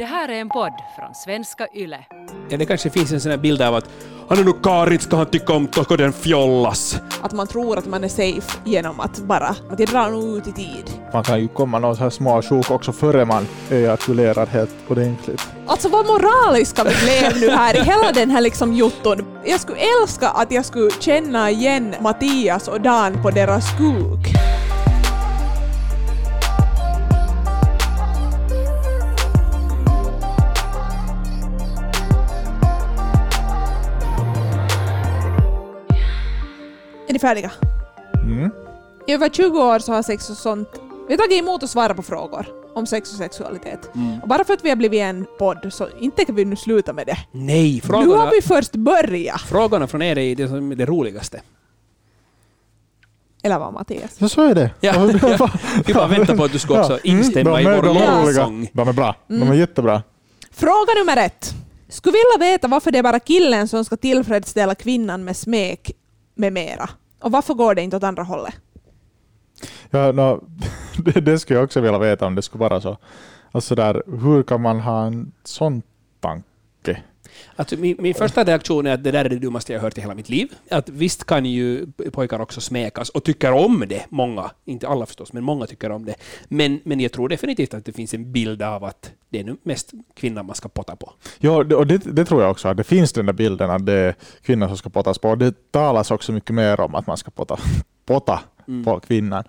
Det här är en podd från svenska YLE. Ja, det kanske finns en sån här bild av att han är nog karit, ska han tycka om och den fjollas. Att man tror att man är safe genom att bara, att det drar nog ut i tid. Man kan ju komma någon så här små sjok också före man ejakulerar helt ordentligt. Alltså vad moraliska vi blev nu här i hela den här liksom jotton. Jag skulle älska att jag skulle känna igen Mattias och Dan på deras kuk. Är ni färdiga? Mm. I över 20 år så har sex och sånt... Vi har tagit emot och svarat på frågor om sex och sexualitet. Och bara för att vi har blivit en podd så inte tänker vi nu sluta med det. Nej, Nu frågorna, har vi först börjat. frågorna från er är det, som är det roligaste. Eller vad Mattias? Ja, så är det. Ja, Vi bara väntar på att du ska också instämma i Mm, de vår lovsång. De är bra. Mm. De är jättebra. Fråga nummer ett. Skulle vilja veta varför det är bara killen som ska tillfredsställa kvinnan med smek med mera. Och varför går det inte åt andra hållet? Ja, no, det, det skulle jag också vilja veta om det skulle vara så. Alltså där, hur kan man ha en sån tanke? Alltså, min, min första reaktion är att det där är det dummaste jag hört i hela mitt liv. Att visst kan ju pojkar också smäkas och tycker om det, många. Inte alla förstås, men många tycker om det. Men, men jag tror definitivt att det finns en bild av att det är nu mest kvinnan man ska potta på. Ja, och det, det tror jag också. Att det finns den där bilden att det är kvinnor som ska pottas på. Det talas också mycket mer om att man ska potta, potta Mm. på kvinnan.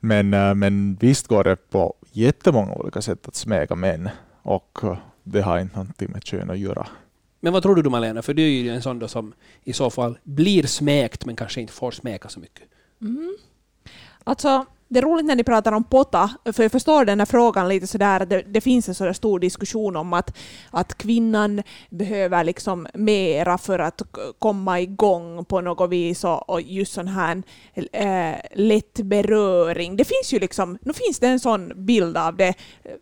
Men, eh, men visst går det på jättemånga olika sätt att smeka män. Och det har inte någonting med kön att göra. Men vad tror du, Malena? För du är ju en sån då som i så fall blir smekt men kanske inte får smeka så mycket. Mm. Alltså, det är roligt när ni pratar om potta, för jag förstår den här frågan lite sådär, det, det finns en sådär stor diskussion om att, att kvinnan behöver liksom mera för att komma igång på något vis och, och just sån här äh, lätt beröring. Det finns ju liksom, nu finns det en sån bild av det,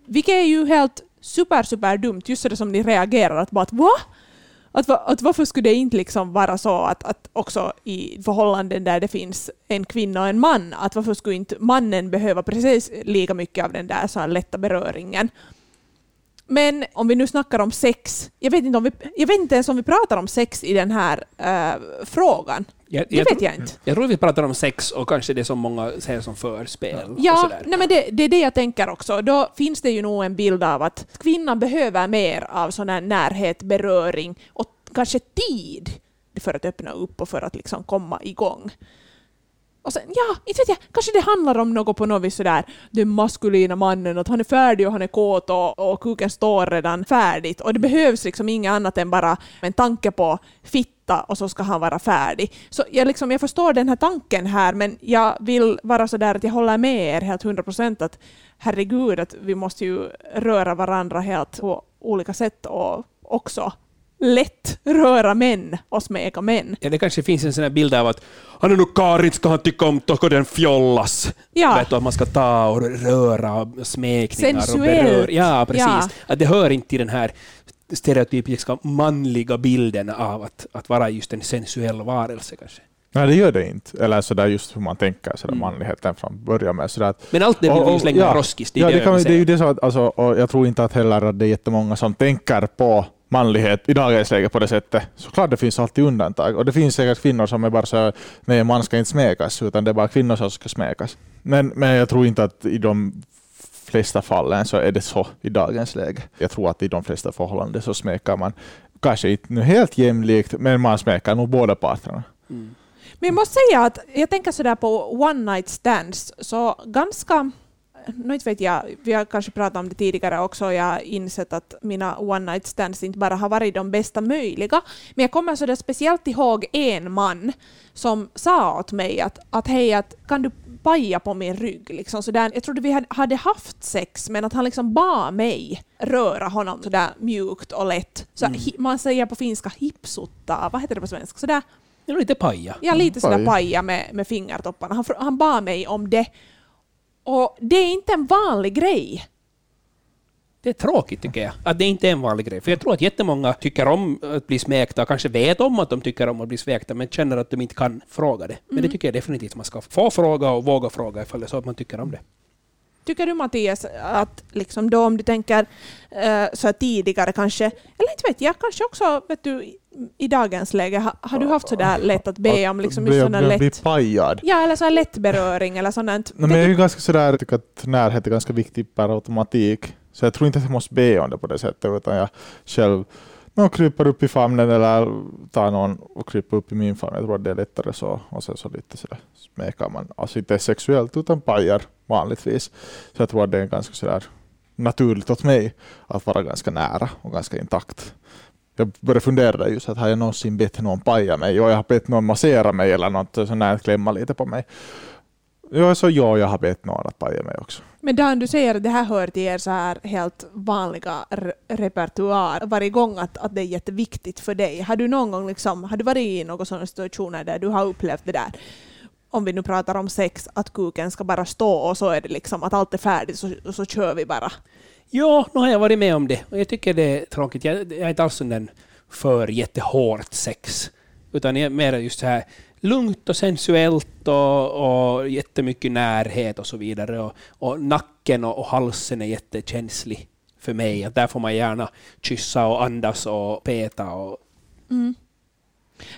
vilket är ju helt super, super dumt, just det som ni reagerar att bara att va? Att, att varför skulle det inte liksom vara så att, att också i förhållanden där det finns en kvinna och en man, att varför skulle inte mannen behöva precis lika mycket av den där så här lätta beröringen? Men om vi nu snackar om sex, jag vet inte, om vi, jag vet inte ens om vi pratar om sex i den här eh, frågan. Jag, Det vet jag inte. Jag tror vi pratar om sex och kanske det som många ser som förspel. Ja, nej men det, det är det jag tänker också. Då finns det ju nog en bild av att kvinnan behöver mer av sån här närhet, beröring och kanske tid för att öppna upp och för att liksom komma igång. Och sen, ja, inte vet jag, kanske det handlar om något på något vis sådär, den maskulina mannen, att han är färdig och han är kåt och, och kuken står redan färdigt. Och det behövs liksom inget annat än bara en tanke på fitta och så ska han vara färdig. Så jag, liksom, jag förstår den här tanken här, men jag vill vara sådär att jag håller med er helt hundra procent att herregud, att vi måste ju röra varandra helt på olika sätt och också lätt röra män och smeka män. Ja, det kanske finns en sån här bild av att han är nog karit, ska han tycka om och den fjollas. Ja. Vet du, att man ska ta och röra och smekningar och Sensuellt. berör. Ja, precis. Ja. Att det hör inte till den här stereotypiska manliga bilden av att, att vara just en sensuell varelse kanske. Nej, det gör det inte. Eller sådär just hur man tänker sådär Mm. manligheten från början med. Sådär att Men allt det vill Och- vi ju och- slänga ja. roskis. Det är ja, det, det, kan, det är ju det så att, alltså, och jag tror inte att heller att det är jättemånga som tänker på manlighet i dagens läge på det sättet. Såklart det finns alltid undantag. Och det finns säkert kvinnor som är bara så nej man ska inte smekas, utan det är bara kvinnor som ska smekas. Men, men jag tror inte att i de flesta fallen så är det så i dagens läge. Jag tror att i de flesta förhållanden så smekar man, kanske inte nu helt jämlikt, men man smekar nog båda parterna. Mm. Men jag måste säga att jag tänker sådär på one night stands, så ganska inte vet jag, vi har kanske pratat om det tidigare också, jag har insett att mina one night stands inte bara har varit de bästa möjliga, men jag kommer sådär speciellt ihåg en man som sa åt mig att, att hej, att, kan du paja på min rygg? Liksom sådär. Jag trodde vi hade- haft sex, men att han liksom bad mig röra honom sådär mjukt och lätt. Så Mm. man säger på finska hipsutta, vad heter det på svenska? Sådär lite paja. Ja, lite sådär Paj. paja med, med fingertopparna. Han, han bad mig om det. Och det är inte en vanlig grej. Det är tråkigt tycker jag, att det inte är en vanlig grej. För jag tror att jättemånga tycker om att bli smekta, kanske vet om att de tycker om att bli smekta, men känner att de inte kan fråga det. Men det tycker jag definitivt man ska få fråga och våga fråga ifall det är så att man tycker om det. Tycker du Mattias att liksom då om du tänker eh, så tidigare kanske, eller inte vet jag, kanske också vet du, i- dagens läge, ha, har du haft så där lätt att be om liksom bli, sån där bli, lätt, pajad. ja eller så lätt beröring eller sånt. Nej, men jag är ju ganska sådär, jag tycker att närhet är ganska viktig per automatik. Så jag tror inte att jag måste be om det på det sättet, utan jag själv någon kryper upp i famnen eller tar någon och kryper upp i min famn. Jag tror att det är lättare så. Och sen så lite sådär smekar man. Alltså inte sexuellt utan pajar vanligtvis. Så jag tror att det är ganska sådär naturligt åt mig att vara ganska nära och ganska intakt. Jag började fundera just att har jag någonsin bett någon paja mig och jag har bett någon massera mig eller något sånt där, klämma lite på mig. Ja, så ja, jag har bett någon att paja mig också. Men Dan, du säger att det här hör till er så här helt vanliga re- repertoar varje gång att, att det är jätteviktigt för dig. Har du någon gång liksom, har du varit i några sådana situationer där du har upplevt det där? Om vi nu pratar om sex, att kuken ska bara stå och så är det liksom att allt är färdigt så, så kör vi bara. Ja, nu har jag varit med om det och jag tycker det är tråkigt. Jag, jag är inte alls sån den för jättehårt sex. Utan jag är mer just så här lugnt och sensuellt och, och jättemycket närhet och så vidare. Och, och nacken och, och halsen är jättekänslig för mig. Att där får man gärna kyssa och andas och peta. Och, mm.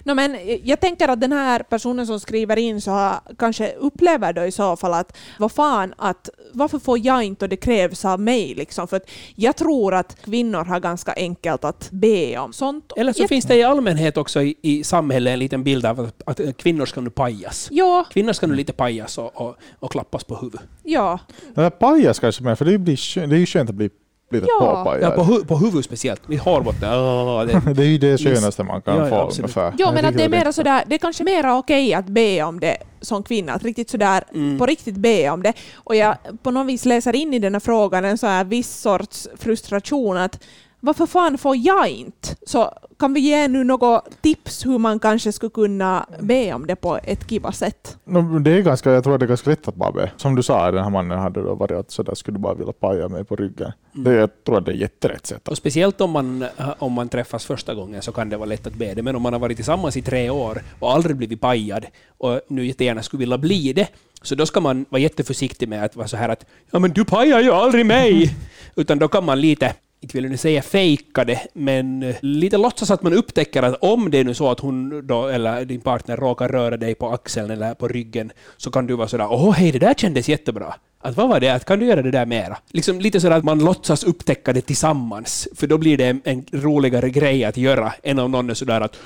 No, men jag tänker att den här personen som skriver in så har, kanske upplever då i så fall att vad fan, att, varför får jag inte och det krävs av mig? Liksom? För att jag tror att kvinnor har ganska enkelt att be om sånt. eller så jag, finns det i allmänhet också i, i samhället en liten bild av att, att kvinnor ska nu pajas. Ja, Kvinnor ska nu lite pajas och, och, och klappas på huvudet. ja. Där pajas kanske mer, för det, blir, det är ju skönt att bli lite Ja. påpajad. Ja, på, hu på huvudet speciellt. Vid hårbotten. Åh, det, det är ju det skönaste man kan Ja, ja, få absolut. ungefär. Jo, men att det är mera sådär, det är kanske mera okej att be om det som kvinna, att riktigt sådär, Mm. på riktigt be om det. Och jag på något vis läser in i den här frågan en så här viss sorts frustration att varför fan får jag inte? Så kan vi ge nu något tips hur man kanske skulle kunna be om det på ett kiva sätt? No, det är ganska, jag tror att det är ganska lätt att bara be. Som du sa, den här mannen hade då varit att sådär skulle du bara vilja paja mig på ryggen. Det, jag tror att det är jätterätt sätt. Och speciellt om man, om man träffas första gången så kan det vara lätt att be det. Men om man har varit tillsammans i tre år och aldrig blivit pajad och nu jättegärna skulle vilja bli det, så då ska man vara jätteförsiktig med att vara så här att ja men du pajar ju aldrig mig! Utan då kan man lite inte vill jag nu säga fejka det, men eh, lite låtsas att man upptäcker att om det är nu så att hon då, eller din partner råkar röra dig på axeln eller på ryggen, så kan du vara sådär åh hej, det där kändes jättebra. Att vad var det? Att kan du göra det där mera? Liksom lite sådär att man låtsas upptäcka det tillsammans, för då blir det en, en roligare grej att göra än om någon är sådär att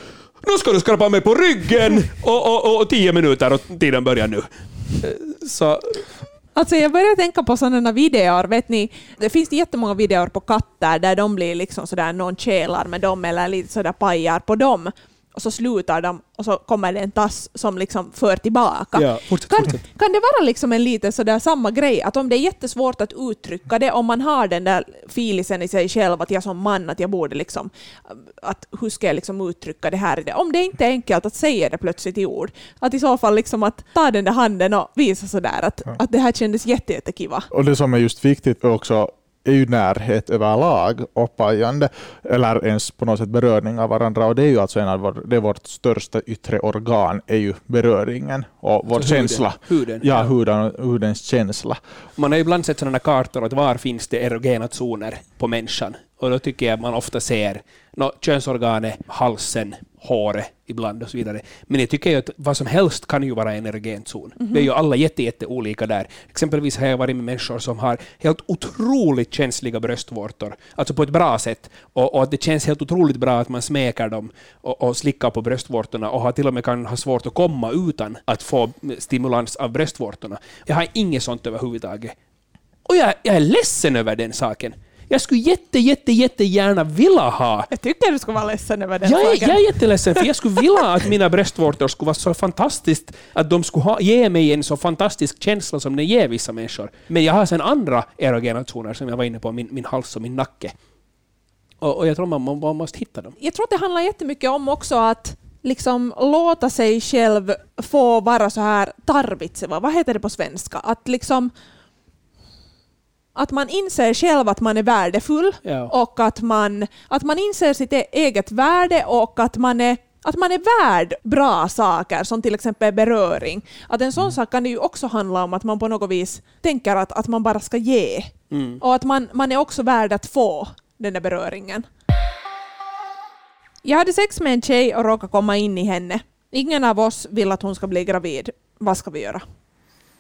nu ska du skrapa mig på ryggen och, och, och tio minuter och tiden börjar nu. Eh, så Alltså jag börjar tänka på sådana videor, vet ni, det finns jättemånga videor på katter där de blir liksom sådär, någon kelar med dem eller lite sådär pajar på dem och så slutar de och så kommer det en tass som liksom för tillbaka. ja, fortsätt, Kan, fortsätt. kan det vara liksom en lite sådär samma grej, att om det är jättesvårt att uttrycka det, om man har den där filisen i sig själv, att jag som man, att jag borde liksom, att hur ska jag liksom uttrycka det här? Om det inte är enkelt att säga det plötsligt i ord, att i så fall liksom att ta den där handen och visa sådär att, att det här kändes jätte, jättekiva. Och det som är just viktigt också är ju närhet överlag och pajande, eller ens på något sätt beröring av varandra. Och det är ju alltså en av vår, det vårt största yttre organ, är ju beröringen och vår Så huden- känsla. Huden. Ja, huden, hudens känsla. Man har ju ibland sett sådana kartor att var finns det erogena zoner på människan. Och då tycker jag man ofta ser no, könsorganet, halsen, håret ibland och så vidare. Men jag tycker ju att vad som helst kan ju vara en erogen zon. Vi är ju alla jätte, jätte olika där. Exempelvis har jag varit med människor som har helt otroligt känsliga bröstvårtor, alltså på ett bra sätt. Och, och att det känns helt otroligt bra att man smeker dem och, och slickar på bröstvårtorna och har till och med kan ha svårt att komma utan att få stimulans av bröstvårtorna. Jag har inget sånt överhuvudtaget. Och jag, jag är ledsen över den saken. Jag skulle jätte, jätte, jättegärna vilja ha Jag tycker du ska vara ledsen över den jag är, jag är jätteledsen, för jag skulle vilja att mina bröstvårtor skulle vara så fantastiskt, att de skulle ha, ge mig en så fantastisk känsla som den ger vissa människor. Men jag har sen andra erogena zoner som jag var inne på, min, min hals och min nacke. Och, och jag tror man, man, man måste hitta dem. jag tror att det handlar jättemycket om också att liksom låta sig själv få vara så här tarvitseva. Vad heter det på svenska? Att liksom att man inser själv att man är värdefull Ja. och att man, att man inser sitt e- eget värde och att man är att man är värd bra saker, som till exempel beröring. Att en sån Mm. sak kan det ju också handla om att man på något vis tänker att, att man bara ska ge. Mm. Och att man, man är också värd att få den där beröringen. Jag hade sex med en tjej och råkade komma in i henne. Ingen av oss vill att hon ska bli gravid. Vad ska vi göra?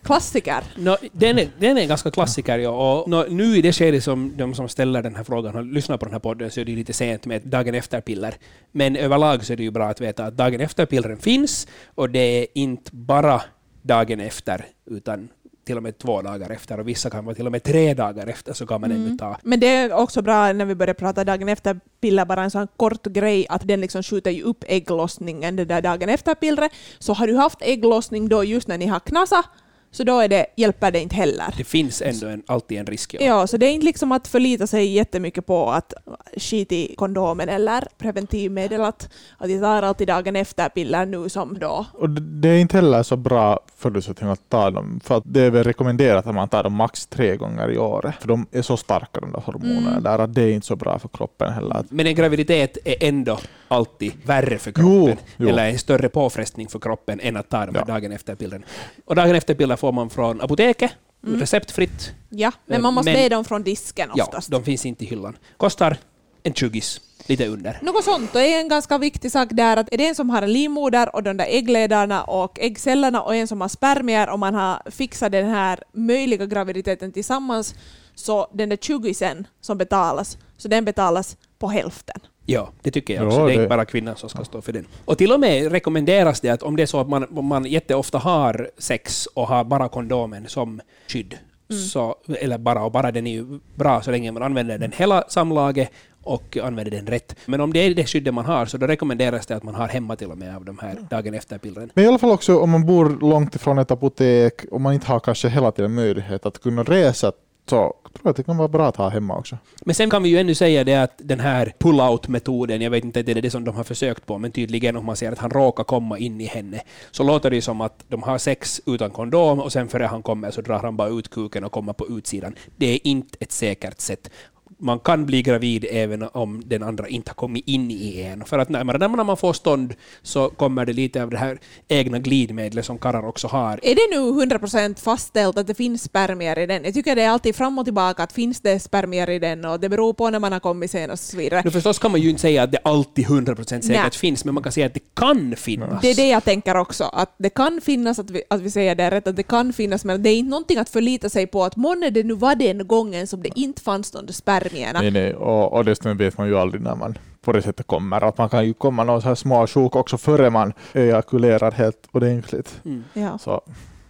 Klassiker. No, den, är, den är ganska klassiker, ja. Och nå, nu i det skede som de som ställer den här frågan har lyssnat på den här podden så är det lite sent med dagen efter-piller. Men överlag så är det ju bra att veta att dagen efter-pillren finns och det är inte bara dagen efter utan till och med två dagar efter och vissa kan vara till och med tre dagar efter så kan man ännu ta. Men det är också bra när vi börjar prata dagen efter piller, bara en sån kort grej att den liksom skjuter ju upp ägglossningen det där dagen efter pillret. Så har du haft ägglossning då just när ni har knasat så då är det, hjälper det inte heller. Det finns ändå en, alltid en risk. Ja. Ja, så det är inte liksom att förlita sig jättemycket på att skit i kondomen eller preventivmedel, att, att jag tar alltid dagen efter piller nu som då. Och det- är inte heller så bra förutsättning att ta dem, för att det är väl rekommenderat att man tar dem max tre gånger i året, för de är så starka de där hormonerna Mm. där att det är inte så bra för kroppen heller. Men en graviditet är ändå alltid värre för Jo, kroppen, jo. eller en större påfrestning för kroppen än att ta de här Ja. dagen efter-pillren. Och dagen efter-piller får man från apoteket, Mm. receptfritt. Ja, men man måste Men- be dem från disken Ja, oftast. de finns inte i hyllan. Kostar en 20 lite under. Något sånt och är en ganska viktig sak där att är det en som har en livmoder och de där äggledarna och äggcellerna och en som har spermier och man har fixat den här möjliga graviditeten tillsammans så den där 20 sen som betalas, så den betalas på hälften. Ja, det tycker jag Ja, också. det är det- inte bara kvinnan som ska stå för den. Och till och med rekommenderas det att om det är så att man, man jätteofta har sex och har bara kondomen som skydd, Mm. så, eller bara och bara den är ju bra så länge man använder den hela samlaget och använder den rätt. Men om det är det skyddet man har så då rekommenderas det att man har hemma till och med av de här dagen efter-pillren. Men i alla fall också om man bor långt ifrån ett apotek och man inte har kanske hela tiden möjlighet att kunna resa så tror jag att det kan vara bra att ha hemma också. Men sen kan vi ju ännu säga det att den här pull-out-metoden, jag vet inte, det är det som de har försökt på, men tydligen om man ser att han råkar komma in i henne, så låter det som att de har sex utan kondom och sen före han kommer så drar han bara ut kuken och kommer på utsidan. Det är inte ett säkert sätt. Man kan bli gravid även om den andra inte har kommit in i en. För att när man, när man får stånd så kommer det lite av det här egna glidmedlet som karlar också har. Är det nu 100% fastställt att det finns spermier i den? Jag tycker det är alltid fram och tillbaka att finns det spermier i den och det beror på när man har kommit senast och så vidare. Nu förstås kan man ju inte säga att det alltid 100% säkert Nej. finns, men man kan säga att det kan finnas. Det är det jag tänker också, att det kan finnas, att vi, att vi säger det rätt, att det kan finnas, men det är inte någonting att förlita sig på att månne det nu var den gången som det inte fanns de där spermierna. Nej, nej. Och, och dessutom vet man ju aldrig när man på det sättet kommer. Att man kan ju komma någon så här små sjuk också före man ejakulerar helt ordentligt. Mm. Ja. Så,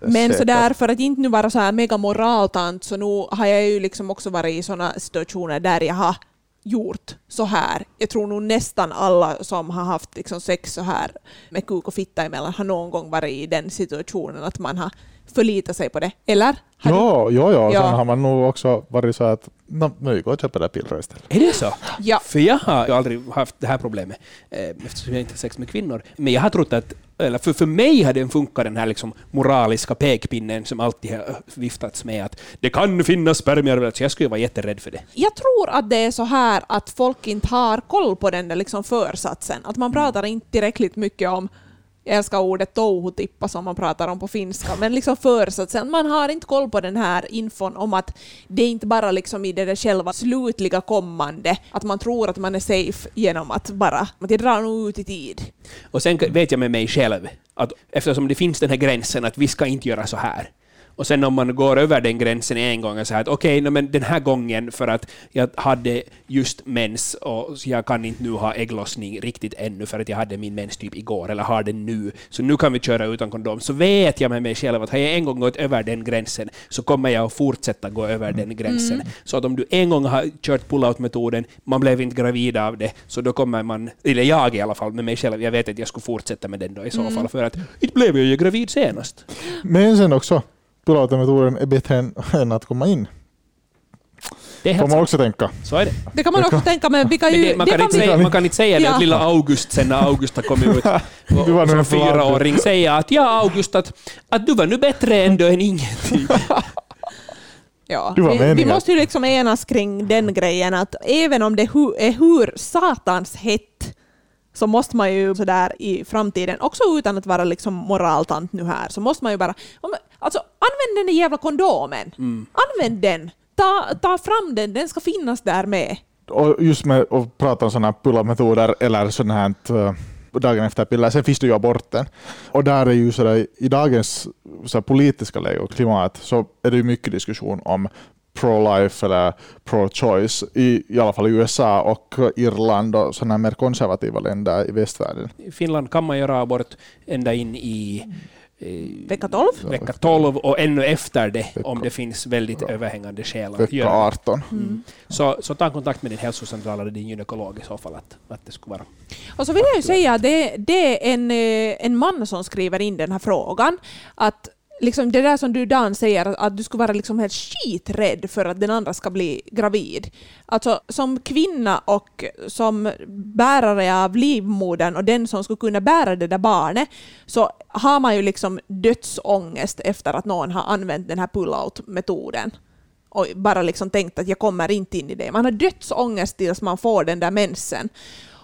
Men säkert. sådär, för att inte nu vara så här mega moraltant, så nu har jag ju liksom också varit i sådana situationer där jag har gjort så här. Jag tror nog nästan alla som har haft liksom sex så här med kuk och fitta emellan har någon gång varit i den situationen att man har förlitat sig på det. Eller? Har du- Ja, ja, ja. Ja. Sen har man nog också varit så att no, nu går jag och köper det pillret istället. Är det så? Ja. För jag har aldrig haft det här problemet eh, eftersom jag inte har sex med kvinnor. Men jag har trott att, eller för, för mig har den funkat den här liksom moraliska pekpinnen som alltid har viftats med att det kan finnas spermier, så jag skulle vara jätterädd för det. Jag tror att det är så här att folk inte har koll på den där liksom försatsen. Att man pratar inte tillräckligt mycket om jag älskar ordet touhutippa som man pratar om på finska, men liksom försatsen. Man har inte koll på den här infon om att det är inte bara liksom i det där själva slutliga kommande, att man tror att man är safe genom att bara, att jag drar nog ut i tid. Och sen vet jag med mig själv att eftersom det finns den här gränsen att vi ska inte göra så här. Och sen om man går över den gränsen en gång och säger att okej, no, men den här gången för att jag hade just mens och jag kan inte nu ha ägglossning riktigt ännu för att jag hade min mens typ igår eller har den nu, så nu kan vi köra utan kondom. Så vet jag med mig själv att har jag en gång gått över den gränsen så kommer jag att fortsätta gå över den gränsen. Så att om du en gång har kört pull-out-metoden, man blev inte gravid av det, så då kommer man, eller jag i alla fall med mig själv, jag vet att jag skulle fortsätta med den då i så fall, för att inte blev jag ju gravid senast. Men sen också, pilotemetoden är bättre än, än att komma in. Det Får man också tänka. Så är det. Det kan man också tänka, men vi kan ju... det, man, det kan inte vi- säga, man kan inte säga det att lilla August sen när August har kommit ut Du var nu som fyraåring säga att ja August, att, att du var nu bättre ändå än ingenting. Ja, vi, måste ju liksom enas kring den grejen att även om det hu, är hur satans hett så måste man ju sådär i framtiden, också utan att vara liksom moraltant nu här, så måste man ju bara... Alltså använd den där jävla kondomen! Mm. Använd den! Ta, ta fram den, den ska finnas där med. Och just med att prata om sådana här pull-up-metoder eller sådant här uh, dagen efter piller, sen finns det ju aborten. Och där är ju sådär, i dagens så politiska läge och klimat så är det ju mycket diskussion om pro-life eller pro-choice, i, i alla fall i USA och Irland och sådana mer konservativa länder i västvärlden. I Finland kan man göra abort ända in i Vecka 12? Vecka 12 och ännu efter det om det finns väldigt överhängande skäl att Vecka göra det. 18. Mm. Så, så ta kontakt med din hälsocentral eller din gynekolog i så fall att, att det skulle vara. Och så vill jag ju säga att det, det är en, eh, en man som skriver in den här frågan. Att liksom det där som du Dan säger, att, att du skulle vara liksom helt skiträdd för att den andra ska bli gravid. Alltså som kvinna och som bärare av livmodern och den som skulle kunna bära det där barnet, så har man ju liksom dödsångest efter att någon har använt den här pull-out-metoden och bara liksom tänkt att jag kommer inte in i det. Man har dödsångest tills man får den där mensen.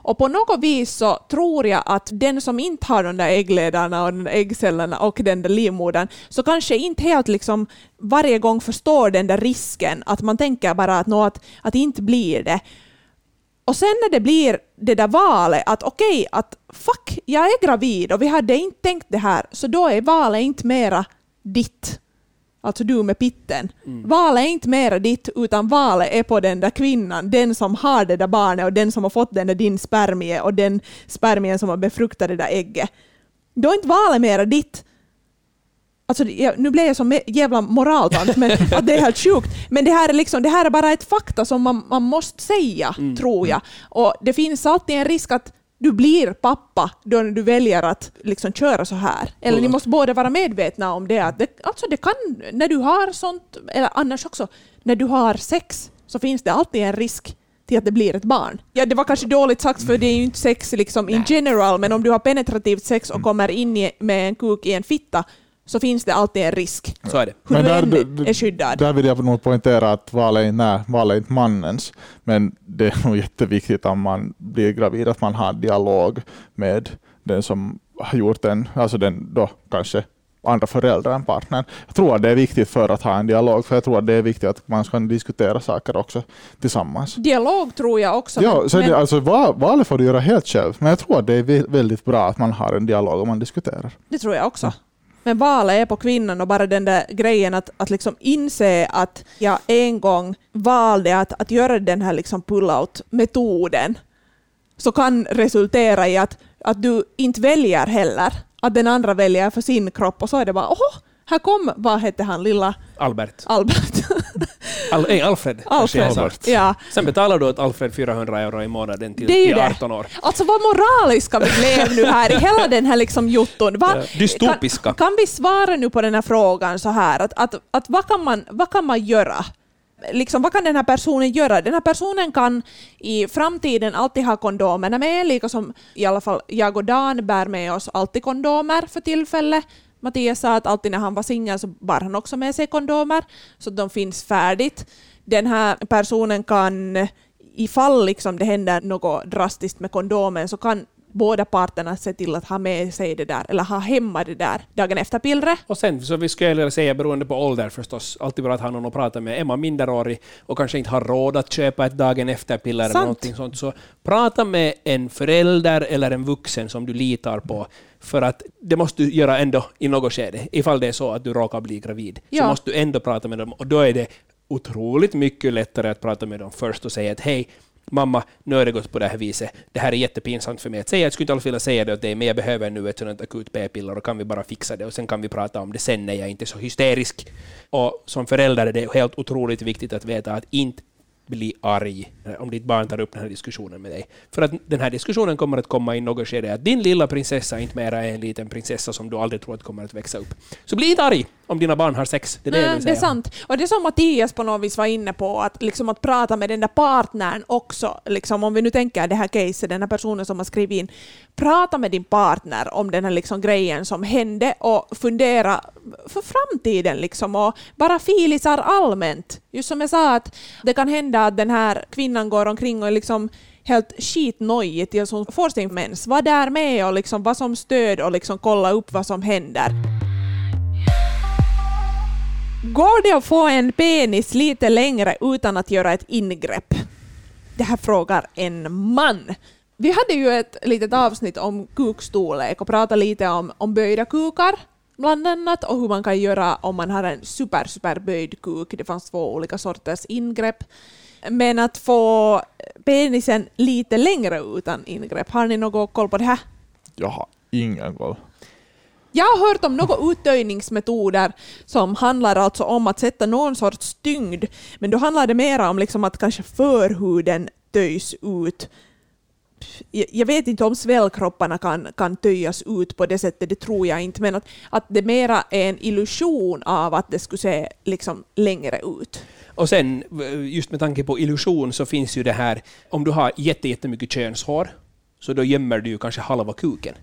Och på något vis så tror jag att den som inte har de där äggledarna och de där äggcellerna och den där livmodern, så kanske inte helt liksom varje gång förstår den där risken, att man tänker bara att, nå, att, att det inte blir det. Och sen när det blir det där valet att okej, okay, att fuck, jag är gravid och vi hade inte tänkt det här, så då är valet inte mera ditt alltså du med pitten. Mm. Valet är inte mera ditt, utan valet är på den där kvinnan, den som har det där barnet och den som har fått den där din spermie och den spermien som har befruktat det där ägget. Då är inte valet mera ditt. Alltså, nu blev jag som jävla moraltant, men att det är helt sjukt. Men det här är, liksom, det här är bara ett fakta som man, man måste säga, mm. tror jag. Och det finns alltid en risk att du blir pappa då du väljer att liksom köra så här. Eller ni måste båda vara medvetna om det. Att det, alltså det kan, när du har sånt, eller annars också, när du har sex så finns det alltid en risk till att det blir ett barn. Ja, det var kanske dåligt sagt för det är ju inte sex liksom in general, men om du har penetrativt sex och kommer in med en kuk i en fitta så finns det alltid en risk. Så är det. Hur men du än är skyddad. Där vill jag nog poängtera att valet är, nej, valet är inte mannens, men det är nog jätteviktigt om man blir gravid att man har dialog med den som har gjort den, alltså den då kanske andra föräldrar än partnern. Jag tror att det är viktigt för att ha en dialog, för jag tror att det är viktigt att man ska diskutera saker också tillsammans. Dialog tror jag också. Ja, men, så men... Det, alltså, valet får du göra helt själv, men jag tror att det är väldigt bra att man har en dialog och man diskuterar. Det tror jag också. Men valet är på kvinnan och bara den där grejen att, att liksom inse att jag en gång valde att, att göra den här liksom pull-out-metoden så kan resultera i att, att du inte väljer heller. Att den andra väljer för sin kropp och så är det bara åh, här kom, vad hette han, lilla... Albert. Albert. Al nej, Alfred. Alfred. Albert. Ja. Sen betalar du åt Alfred 400 euro i månaden till, till 18 år. Alltså vad moraliska vi blev nu här i hela den här liksom jotton. Va, Dystopiska. Kan, kan, vi svara nu på den här frågan så här, att, att, att vad, kan man, vad kan man göra? Liksom, vad kan den här personen göra? Den här personen kan i framtiden alltid ha kondomerna med, lika som i alla fall jag och Dan bär med oss alltid kondomer för tillfället. Mattias sa att alltid när han var singel så bar han också med sig kondomer, så de finns färdigt. Den här personen kan, ifall liksom det händer något drastiskt med kondomen, så kan båda parterna se till att ha med sig det där, eller ha hemma det där dagen efter pillret. Och sen, så vi skulle säga, beroende på ålder förstås, alltid bra att ha någon att prata med. Är man minderårig och kanske inte har råd att köpa ett dagen efter-piller eller någonting sånt, så prata med en förälder eller en vuxen som du litar på, för att det måste du göra ändå i något skede. Ifall det är så att du råkar bli gravid, ja. så måste du ändå prata med dem, och då är det otroligt mycket lättare att prata med dem först och säga att hej, mamma, nu har det gått på det här viset. Det här är jättepinsamt för mig att säga. Jag skulle inte alls vilja säga det åt dig, men jag behöver nu ett sådant akut p-piller och kan vi bara fixa det och sen kan vi prata om det sen när jag inte är så hysterisk. Och som förälder är det helt otroligt viktigt att veta att inte bli arg om ditt barn tar upp den här diskussionen med dig. För att den här diskussionen kommer att komma i något skede att din lilla prinsessa inte mera är en liten prinsessa som du aldrig tror att kommer att växa upp. Så bli inte arg om dina barn har sex. Det är, det, Nej, det är sant. Och det som Mattias på något vis var inne på, att, liksom att prata med den där partnern också. Liksom, om vi nu tänker det här caset, den här personen som har skrivit in. Prata med din partner om den här liksom grejen som hände och fundera för framtiden. Liksom, och bara filisar allmänt. Just som jag sa, att det kan hända att den här kvinnan kvinnan går omkring och är liksom helt skitnojig tills hon får sin mens. Var där med och liksom var som stöd och liksom kolla upp vad som händer. Går det att få en penis lite längre utan att göra ett ingrepp? Det här frågar en man. Vi hade ju ett litet avsnitt om kukstorlek och pratade lite om, om böjda kukar bland annat och hur man kan göra om man har en super, super böjd kuk. Det fanns två olika sorters ingrepp. Men att få penisen lite längre utan ingrepp, har ni något koll på det här? Jag har ingen koll. Jag har hört om några uttöjningsmetoder som handlar alltså om att sätta någon sorts tyngd, men då handlar det mer om liksom att kanske förhuden töjs ut. Jag vet inte om svällkropparna kan, kan töjas ut på det sättet, det tror jag inte, men att, att det mera är en illusion av att det skulle se liksom längre ut. Och sen, just med tanke på illusion, så finns ju det här, om du har jätte, jättemycket könshår, så då gömmer du ju kanske halva kuken.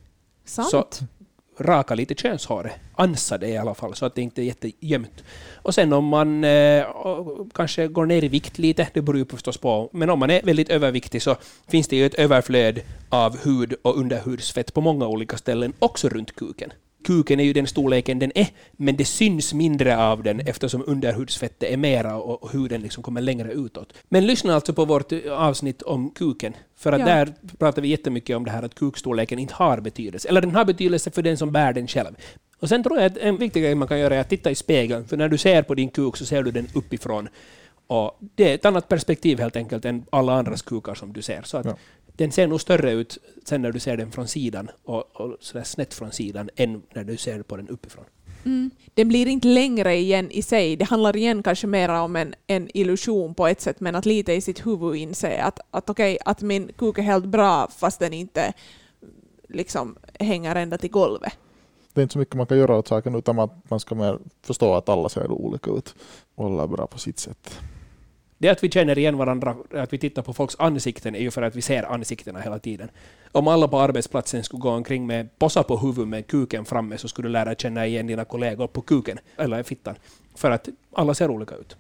Sant? Så raka lite könshåret, ansa det i alla fall, så att det inte är jättegömt. Och sen om man eh, kanske går ner i vikt lite, det beror ju förstås på, men om man är väldigt överviktig så finns det ju ett överflöd av hud och underhudsfett på många olika ställen, också runt kuken. Kuken är ju den storleken den är, men det syns mindre av den eftersom underhudsfettet är mera och huden liksom kommer längre utåt. Men lyssna alltså på vårt avsnitt om kuken, för att Ja. där pratar vi jättemycket om det här att kukstorleken inte har betydelse. Eller den har betydelse för den som bär den själv. Och sen tror jag att en viktig grej man kan göra är att titta i spegeln, för när du ser på din kuk så ser du den uppifrån. Och det är ett annat perspektiv helt enkelt än alla andras kukar som du ser. Så att Ja. Den ser nog större ut sen när du ser den från sidan och, och sådär snett från sidan än när du ser på den uppifrån. Mm. Den blir inte längre igen i sig. Det handlar igen kanske mer om en, en illusion på ett sätt, men att lite i sitt huvud inse att, att okej, att min kuk är helt bra fast den inte liksom hänger ända till golvet. Det är inte så mycket man kan göra åt saken utan att man ska mer förstå att alla ser olika ut och alla är bra på sitt sätt. Det att vi känner igen varandra, att vi tittar på folks ansikten, är ju för att vi ser ansiktena hela tiden. Om alla på arbetsplatsen skulle gå omkring med posa på huvudet med kuken framme så skulle du lära känna igen dina kollegor på kuken, eller fittan. För att alla ser olika ut.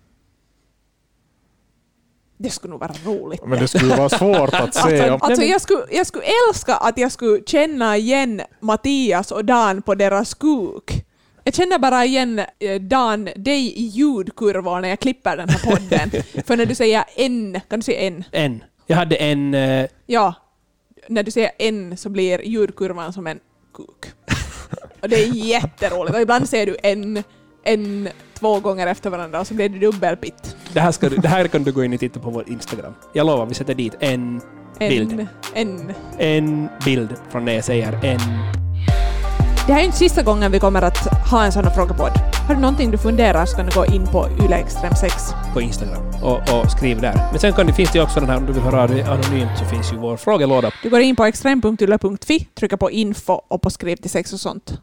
Det skulle nog vara roligt. Men det skulle vara svårt att se. Alltså, alltså jag, skulle, jag skulle älska att jag skulle känna igen Mattias och Dan på deras kuk. Jag känner bara igen eh, Dan, dig i ljudkurvor när jag klipper den här podden. För när du säger en, kan du säga en? En. Jag hade en... eh, Ja, när du säger en så blir ljudkurvan som en kuk. Och det är jätteroligt. Och ibland säger du en, en två gånger efter varandra och så blir det dubbelpitt. Det här, ska du, det här kan du gå in och titta på vår Instagram. Jag lovar, vi sätter dit en bild. En, en. En bild från när jag säger en. Det här är inte sista gången vi kommer att ha en sån här frågepodd. Har du någonting du funderar så kan du gå in på Yle Extrem 6. på Instagram och, och skriv där. Men sen kan det, finns det också den här, om du vill höra dig anonymt så finns ju vår frågelåda. Du går in på extrem.yle.fi, trycker på info och på skriv till sex och sånt.